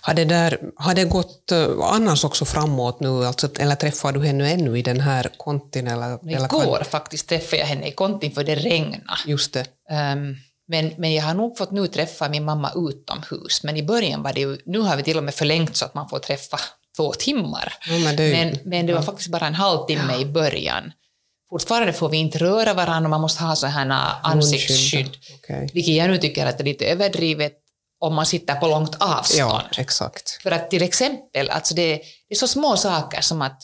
[SPEAKER 1] Har det, där, har det gått uh, annars också framåt nu, alltså, eller träffar du henne ännu i den här kontin? Eller,
[SPEAKER 2] Igår eller faktiskt träffade jag henne i kontin för det regnade.
[SPEAKER 1] Just det. Um,
[SPEAKER 2] men, men jag har nog fått nu träffa min mamma utomhus, men i början var det ju, nu har vi till och med förlängt så att man får träffa två timmar.
[SPEAKER 1] Ja, men, det,
[SPEAKER 2] men, men, det var ja. faktiskt bara en halvtimme ja. i början. Fortfarande får vi inte röra varandra och man måste ha så här ansiktsskydd, okay. vilket jag nu tycker att är lite överdrivet om man sitter på långt avstånd.
[SPEAKER 1] Ja, exakt.
[SPEAKER 2] För att till exempel, alltså det, det är så små saker som att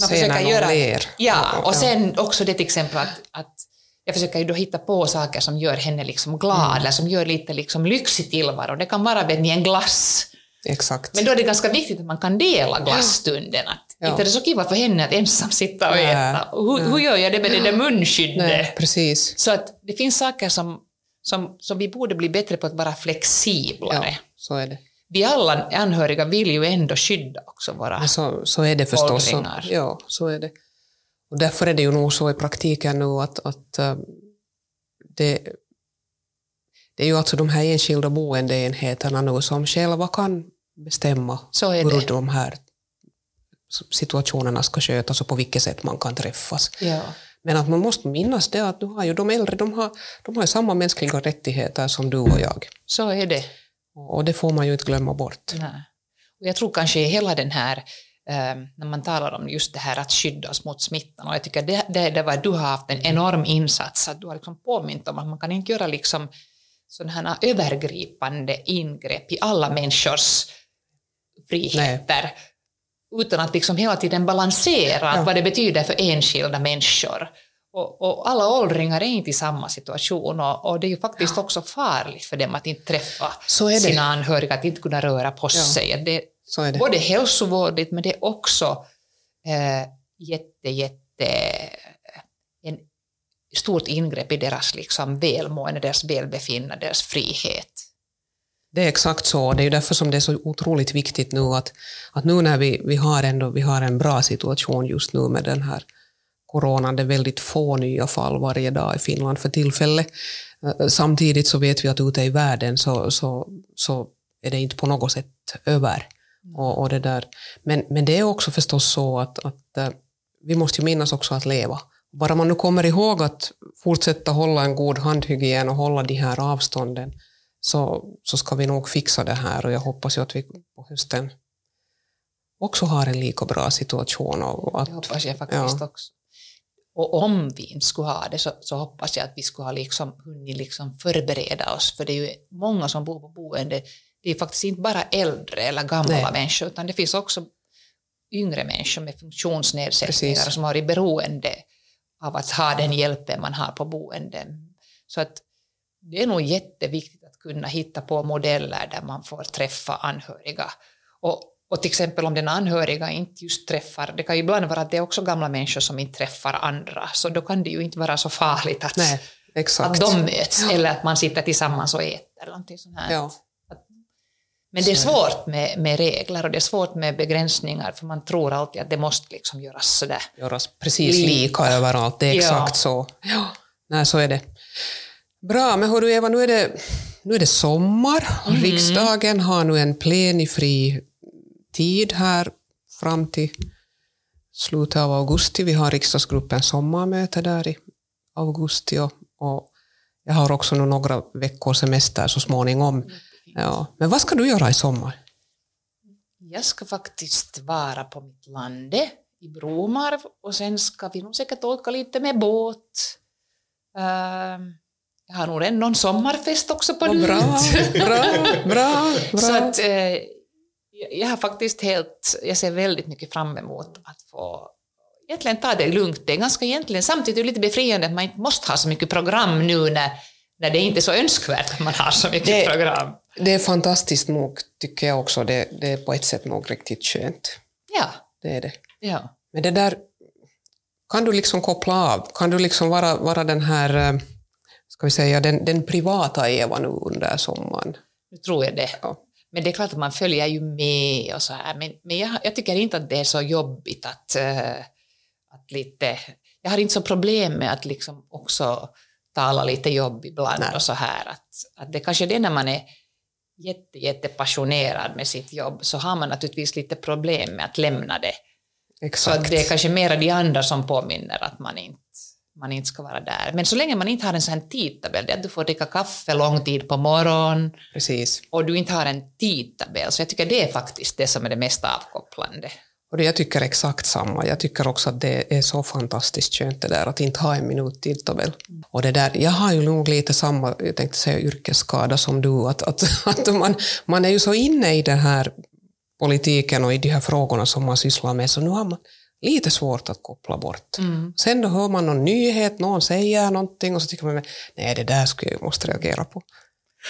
[SPEAKER 1] man försöker göra... Ler.
[SPEAKER 2] Ja, och sen också det till exempel att, att jag försöker ju då hitta på saker som gör henne liksom glad, mm. eller som gör lite liksom lyxig tillvaro. Det kan vara med en glass.
[SPEAKER 1] Exakt.
[SPEAKER 2] Men då är det ganska viktigt att man kan dela glasstunden. Att ja. Inte är det så kiva för henne att ensam sitta och äta. Hur, hur gör jag det med det där munskyddet? Nej,
[SPEAKER 1] precis.
[SPEAKER 2] Så att det finns saker som, som, som vi borde bli bättre på att vara flexiblare. Ja,
[SPEAKER 1] så är det.
[SPEAKER 2] Vi alla anhöriga vill ju ändå skydda också våra
[SPEAKER 1] så, så är det förstås.
[SPEAKER 2] Åldringar.
[SPEAKER 1] Ja, så är det. Och därför är det ju nog så i praktiken nu att, att äh, det, det är ju alltså de här enskilda boendeenheterna nu som själva kan bestämma hur de här situationerna ska skötas och på vilket sätt man kan träffas.
[SPEAKER 2] Ja.
[SPEAKER 1] Men att man måste minnas det att nu har ju de äldre de har, de har samma mänskliga rättigheter som du och jag.
[SPEAKER 2] Så är det.
[SPEAKER 1] Och det får man ju inte glömma bort.
[SPEAKER 2] Nej. Och jag tror kanske hela den här Ehm, när man talar om just det här att skydda oss mot smittan. Och jag tycker det, det, det var, du har haft en enorm insats, att du har liksom påmint om att man kan inte göra liksom sådana här övergripande ingrepp i alla människors friheter Nej. Utan att liksom hela tiden balansera ja. vad det betyder för enskilda människor. Och, och, alla åldringar är inte i samma situation och, och det är ju faktiskt ja. också farligt för dem att inte träffa sina anhöriga, att inte kunna röra på ja. sig. Det,
[SPEAKER 1] Så är det.
[SPEAKER 2] både hälsovådligt men det är också eh, jätte, jätte, en stort ingrepp i deras liksom välmående, deras välbefinnande, deras frihet.
[SPEAKER 1] Det är exakt så. Det är ju därför som det är så otroligt viktigt nu att, att nu när vi, vi, har ändå, vi har en bra situation just nu med den här coronan, det är väldigt få nya fall varje dag i Finland för tillfället. Eh, samtidigt så vet vi att ute i världen så, så, så är det inte på något sätt över. Och, och det där. Men, men det är också förstås så att, att eh, vi måste ju minnas också att leva. Bara man nu kommer ihåg att fortsätta hålla en god handhygien och hålla de här avstånden så, så ska vi nog fixa det här och jag hoppas ju att vi på hösten också har en lika bra situation. Och att,
[SPEAKER 2] Det hoppas jag faktiskt också. Och om vi inte skulle ha det så, så hoppas jag att vi skulle ha liksom hunnit liksom förbereda oss, för det är ju många som bor på boende, det är faktiskt inte bara äldre eller gamla
[SPEAKER 1] Nej.
[SPEAKER 2] människor, utan det finns också yngre människor med funktionsnedsättningar
[SPEAKER 1] Precis.
[SPEAKER 2] som har i beroende av att ha den hjälpen man har på boenden. Så att det är nog jätteviktigt kunna hitta på modeller där man får träffa anhöriga. Och, och till exempel om den anhöriga inte just träffar, det kan ju ibland vara att det är också gamla människor som inte träffar andra, så då kan det ju inte vara så farligt att,
[SPEAKER 1] Nej,
[SPEAKER 2] att de möts eller att man sitter tillsammans och äter. Eller någonting sånt här.
[SPEAKER 1] Ja.
[SPEAKER 2] Men det är svårt med, med regler och det är svårt med begränsningar för man tror alltid att det måste liksom göras sådär.
[SPEAKER 1] göras precis
[SPEAKER 2] Lika.
[SPEAKER 1] överallt. Det är
[SPEAKER 2] Ja.
[SPEAKER 1] exakt så. Ja, nej, så är det. Bra, men hörru Eva, nu är det, nu är det sommar.
[SPEAKER 2] Mm.
[SPEAKER 1] Riksdagen har nu en plenifri tid här fram till slutet av augusti. Vi har riksdagsgruppens sommarmöte där i augusti och, och jag har också nu några veckors semester så småningom. Ja. Men vad ska du göra i sommar?
[SPEAKER 2] Jag ska faktiskt vara på mitt lande i Bromarv och sen ska vi nog säkert åka lite med båt. Ehm, jag har nog redan någon sommarfest också på lut.
[SPEAKER 1] bra, bra, bra, bra.
[SPEAKER 2] Så att, eh, jag- jag har faktiskt helt, jag ser väldigt mycket fram emot att få egentligen ta det lugnt. Det är ganska egentligen, samtidigt är det lite befriande att man inte måste ha så mycket program nu när, när det inte är så önskvärt att man har så mycket
[SPEAKER 1] Det-
[SPEAKER 2] program.
[SPEAKER 1] Det är fantastiskt nog, tycker jag också. Det, det är på ett sätt nog riktigt skönt.
[SPEAKER 2] Ja,
[SPEAKER 1] Det är det.
[SPEAKER 2] ja.
[SPEAKER 1] Men det där, kan du liksom koppla av? Kan du liksom vara, vara den här, eh, ska vi säga, den, den privata Eva nu under sommaren?
[SPEAKER 2] Nu tror jag det.
[SPEAKER 1] Ja.
[SPEAKER 2] Men det är klart att man följer ju med och så här. Men, men jag, jag tycker inte att det är så jobbigt att, eh, att lite... Jag har inte så problem med att liksom också tala lite jobb ibland
[SPEAKER 1] Nej.
[SPEAKER 2] och så här. Att, att det kanske är det när man är jätte, jätte passionerad med sitt jobb så har man naturligtvis lite problem med att lämna det. Så
[SPEAKER 1] Exakt.
[SPEAKER 2] att det är kanske mera de andra som påminner att man inte, man inte ska vara där. Men så länge man inte har en sån tidtabell, det är att du får dricka kaffe lång tid på morgonen,
[SPEAKER 1] Precis.
[SPEAKER 2] och du inte har en tidtabell. Så jag tycker det är faktiskt det som är det mest avkopplande.
[SPEAKER 1] Och jag tycker exakt samma. Jag tycker också att det är så fantastiskt skönt det där att inte ha en minut tidtabell. Och det där, jag har ju nog lite samma, jag tänkte säga yrkesskada som du, att, att, att man, man är ju så inne i den här politiken och i de här frågorna som man sysslar med, så nu har man lite svårt att koppla bort. Sen då hör man någon nyhet, någon säger någonting och så tycker man, nej det där skulle jag måste reagera på.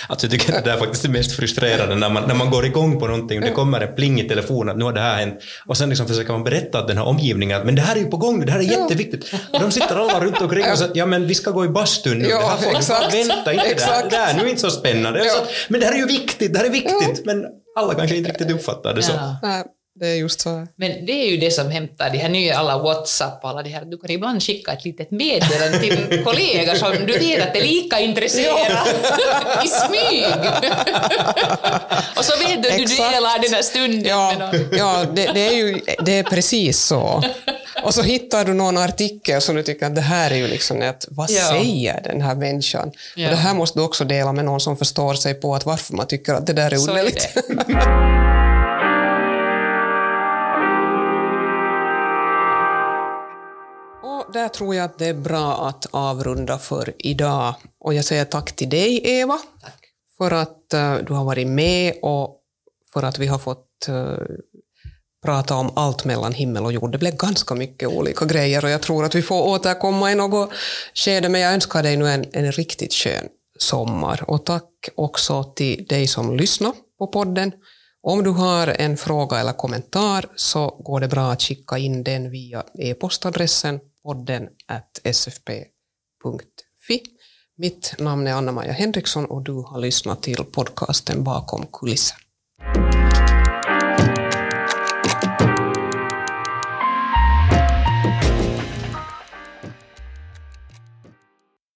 [SPEAKER 3] Alltså jag tycker att det där är faktiskt det mest frustrerande när man, när man går igång på någonting och det kommer en pling i telefonen att nu har det här hänt och sen liksom försöker man berätta att den här omgivningen att men det här är ju på gång nu, det här är jätteviktigt. Och de sitter alla runt omkring och säger ja men vi ska gå i bastun nu,
[SPEAKER 1] Ja,
[SPEAKER 3] det här får
[SPEAKER 1] exakt.
[SPEAKER 3] vänta inte det här,
[SPEAKER 1] Exakt.
[SPEAKER 3] det här, nu är inte så spännande.
[SPEAKER 1] Ja.
[SPEAKER 3] Så, men det här är ju viktigt, det här är viktigt, men alla kanske inte riktigt uppfattar det så.
[SPEAKER 2] Ja.
[SPEAKER 1] Det är just så.
[SPEAKER 2] Men det är ju det som hämtar de här nya alla WhatsApp och alla de här. Du kan ibland skicka ett litet meddelande till en kollega som du vet att är lika intresserad i smyg. och så vet du att du delar den här stunden med
[SPEAKER 1] Ja,
[SPEAKER 2] någon.
[SPEAKER 1] ja det, det, är ju, det är precis så. Och så hittar du någon artikel som du tycker att det här är ju liksom ett, vad
[SPEAKER 2] Ja.
[SPEAKER 1] säger den här människan?
[SPEAKER 2] Ja.
[SPEAKER 1] Och det här måste du också dela med någon som förstår sig på att varför man tycker att det där är underligt. där tror jag att det är bra att avrunda för idag. Och jag säger tack till dig, Eva,
[SPEAKER 2] Tack.
[SPEAKER 1] för att eh, du har varit med och för att vi har fått eh, prata om allt mellan himmel och jord. Det blev ganska mycket olika grejer och jag tror att vi får återkomma i något skede, men jag önskar dig nu en, en riktigt skön sommar. Och tack också till dig som lyssnar på podden. Om du har en fråga eller kommentar så går det bra att skicka in den via e-postadressen podden sfp.fi. Mitt namn är Anna-Maja Henriksson och du har lyssnat till podcasten Bakom kulisserna.